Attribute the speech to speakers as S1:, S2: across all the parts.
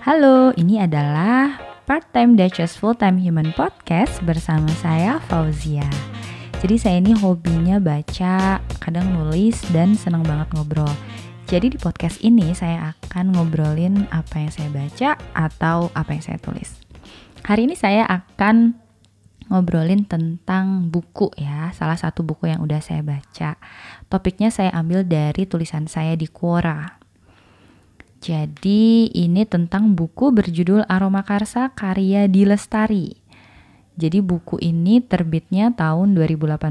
S1: Halo, ini adalah Part-Time Duchess Full-Time Human Podcast bersama saya Fauzia. Jadi saya ini hobinya baca, kadang nulis, dan senang banget ngobrol. Jadi di podcast ini saya akan ngobrolin apa yang saya baca atau apa yang saya tulis. Hari ini saya akan ngobrolin tentang buku ya, salah satu buku yang udah saya baca. Topiknya saya ambil dari tulisan saya di Quora. Jadi ini tentang buku berjudul Aroma Karsa karya Dilestari. Jadi buku ini terbitnya tahun 2018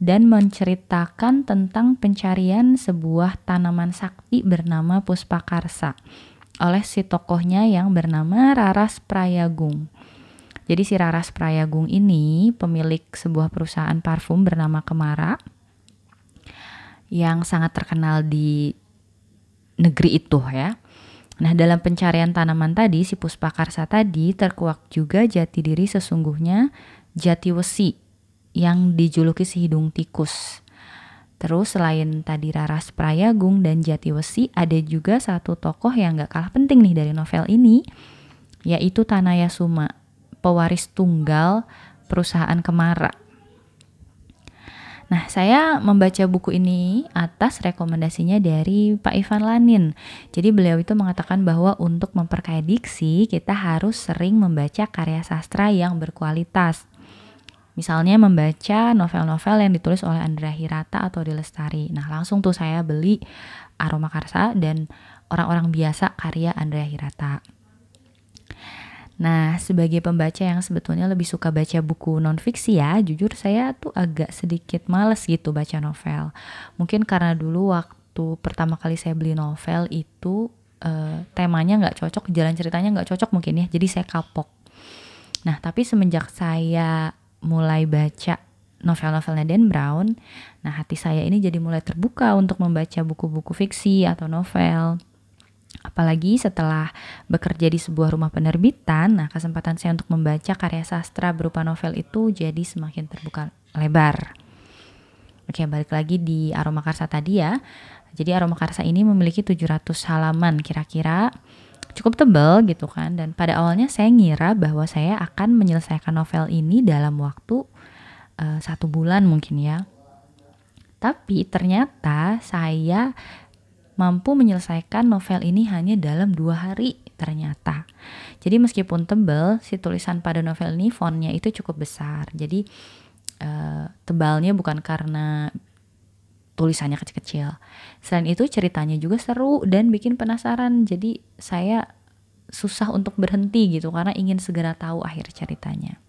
S1: dan menceritakan tentang pencarian sebuah tanaman sakti bernama Puspakarsa oleh si tokohnya yang bernama Raras Prayagung. Jadi si Raras Prayagung ini pemilik sebuah perusahaan parfum bernama Kemara yang sangat terkenal di negeri itu ya. Nah, dalam pencarian tanaman tadi, si Puspakarsa tadi terkuak juga jati diri sesungguhnya jati wesi yang dijuluki si hidung tikus. Terus selain tadi Raras Prayagung dan Jati Wesi, ada juga satu tokoh yang gak kalah penting nih dari novel ini, yaitu Tanaya Suma, pewaris tunggal perusahaan Kemara. Nah, saya membaca buku ini atas rekomendasinya dari Pak Ivan Lanin. Jadi beliau itu mengatakan bahwa untuk memperkaya diksi, kita harus sering membaca karya sastra yang berkualitas. Misalnya membaca novel-novel yang ditulis oleh Andra Hirata atau Dilestari. Nah, langsung tuh saya beli Aroma Karsa dan orang-orang biasa karya Andrea Hirata. Nah, sebagai pembaca yang sebetulnya lebih suka baca buku non-fiksi ya, jujur saya tuh agak sedikit males gitu baca novel. Mungkin karena dulu waktu pertama kali saya beli novel itu uh, temanya nggak cocok, jalan ceritanya nggak cocok mungkin ya, jadi saya kapok. Nah, tapi semenjak saya mulai baca novel-novelnya Dan Brown, nah hati saya ini jadi mulai terbuka untuk membaca buku-buku fiksi atau novel Apalagi setelah bekerja di sebuah rumah penerbitan, nah kesempatan saya untuk membaca karya sastra berupa novel itu jadi semakin terbuka lebar. Oke, balik lagi di Aroma Karsa tadi ya. Jadi Aroma Karsa ini memiliki 700 halaman kira-kira cukup tebal gitu kan. Dan pada awalnya saya ngira bahwa saya akan menyelesaikan novel ini dalam waktu uh, satu bulan mungkin ya. Tapi ternyata saya mampu menyelesaikan novel ini hanya dalam dua hari ternyata. Jadi meskipun tebal, si tulisan pada novel ini fontnya itu cukup besar. Jadi uh, tebalnya bukan karena tulisannya kecil-kecil. Selain itu ceritanya juga seru dan bikin penasaran. Jadi saya susah untuk berhenti gitu karena ingin segera tahu akhir ceritanya.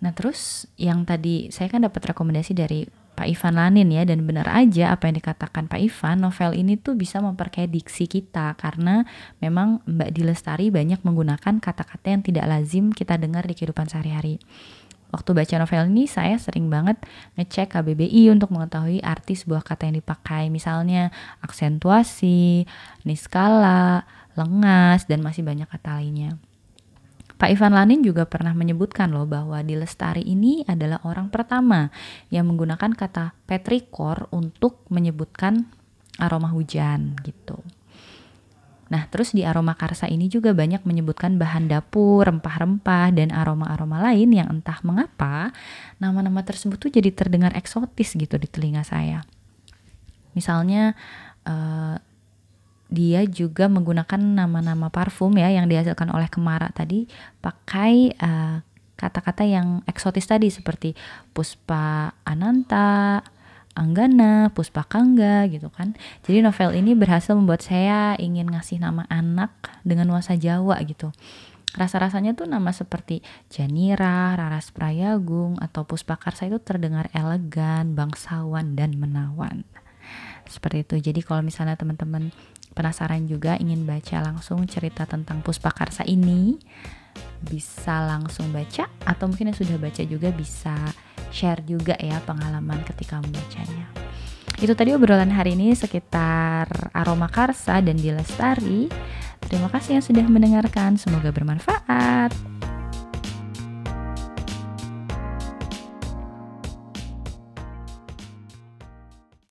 S1: Nah terus yang tadi saya kan dapat rekomendasi dari Pak Ivan Lanin ya dan benar aja apa yang dikatakan Pak Ivan novel ini tuh bisa memperkaya diksi kita karena memang Mbak Dilestari banyak menggunakan kata-kata yang tidak lazim kita dengar di kehidupan sehari-hari. Waktu baca novel ini saya sering banget ngecek KBBI untuk mengetahui arti sebuah kata yang dipakai misalnya aksentuasi, niskala, lengas dan masih banyak kata lainnya. Pak Ivan Lanin juga pernah menyebutkan loh bahwa di Lestari ini adalah orang pertama yang menggunakan kata petrikor untuk menyebutkan aroma hujan gitu. Nah, terus di aroma karsa ini juga banyak menyebutkan bahan dapur, rempah-rempah, dan aroma-aroma lain yang entah mengapa nama-nama tersebut tuh jadi terdengar eksotis gitu di telinga saya. Misalnya, uh, dia juga menggunakan nama-nama parfum ya yang dihasilkan oleh Kemara tadi pakai eh, kata-kata yang eksotis tadi seperti Puspa Ananta, Anggana, Puspa Kangga gitu kan. Jadi novel ini berhasil membuat saya ingin ngasih nama anak dengan nuansa Jawa gitu. Rasa-rasanya tuh nama seperti Janira, Raras Prayagung, atau Puspa Karsa itu terdengar elegan, bangsawan, dan menawan. Seperti itu. Jadi kalau misalnya teman-teman penasaran juga ingin baca langsung cerita tentang Puspakarsa ini bisa langsung baca atau mungkin yang sudah baca juga bisa share juga ya pengalaman ketika membacanya. Itu tadi obrolan hari ini sekitar aroma karsa dan dilestari. Terima kasih yang sudah mendengarkan, semoga bermanfaat.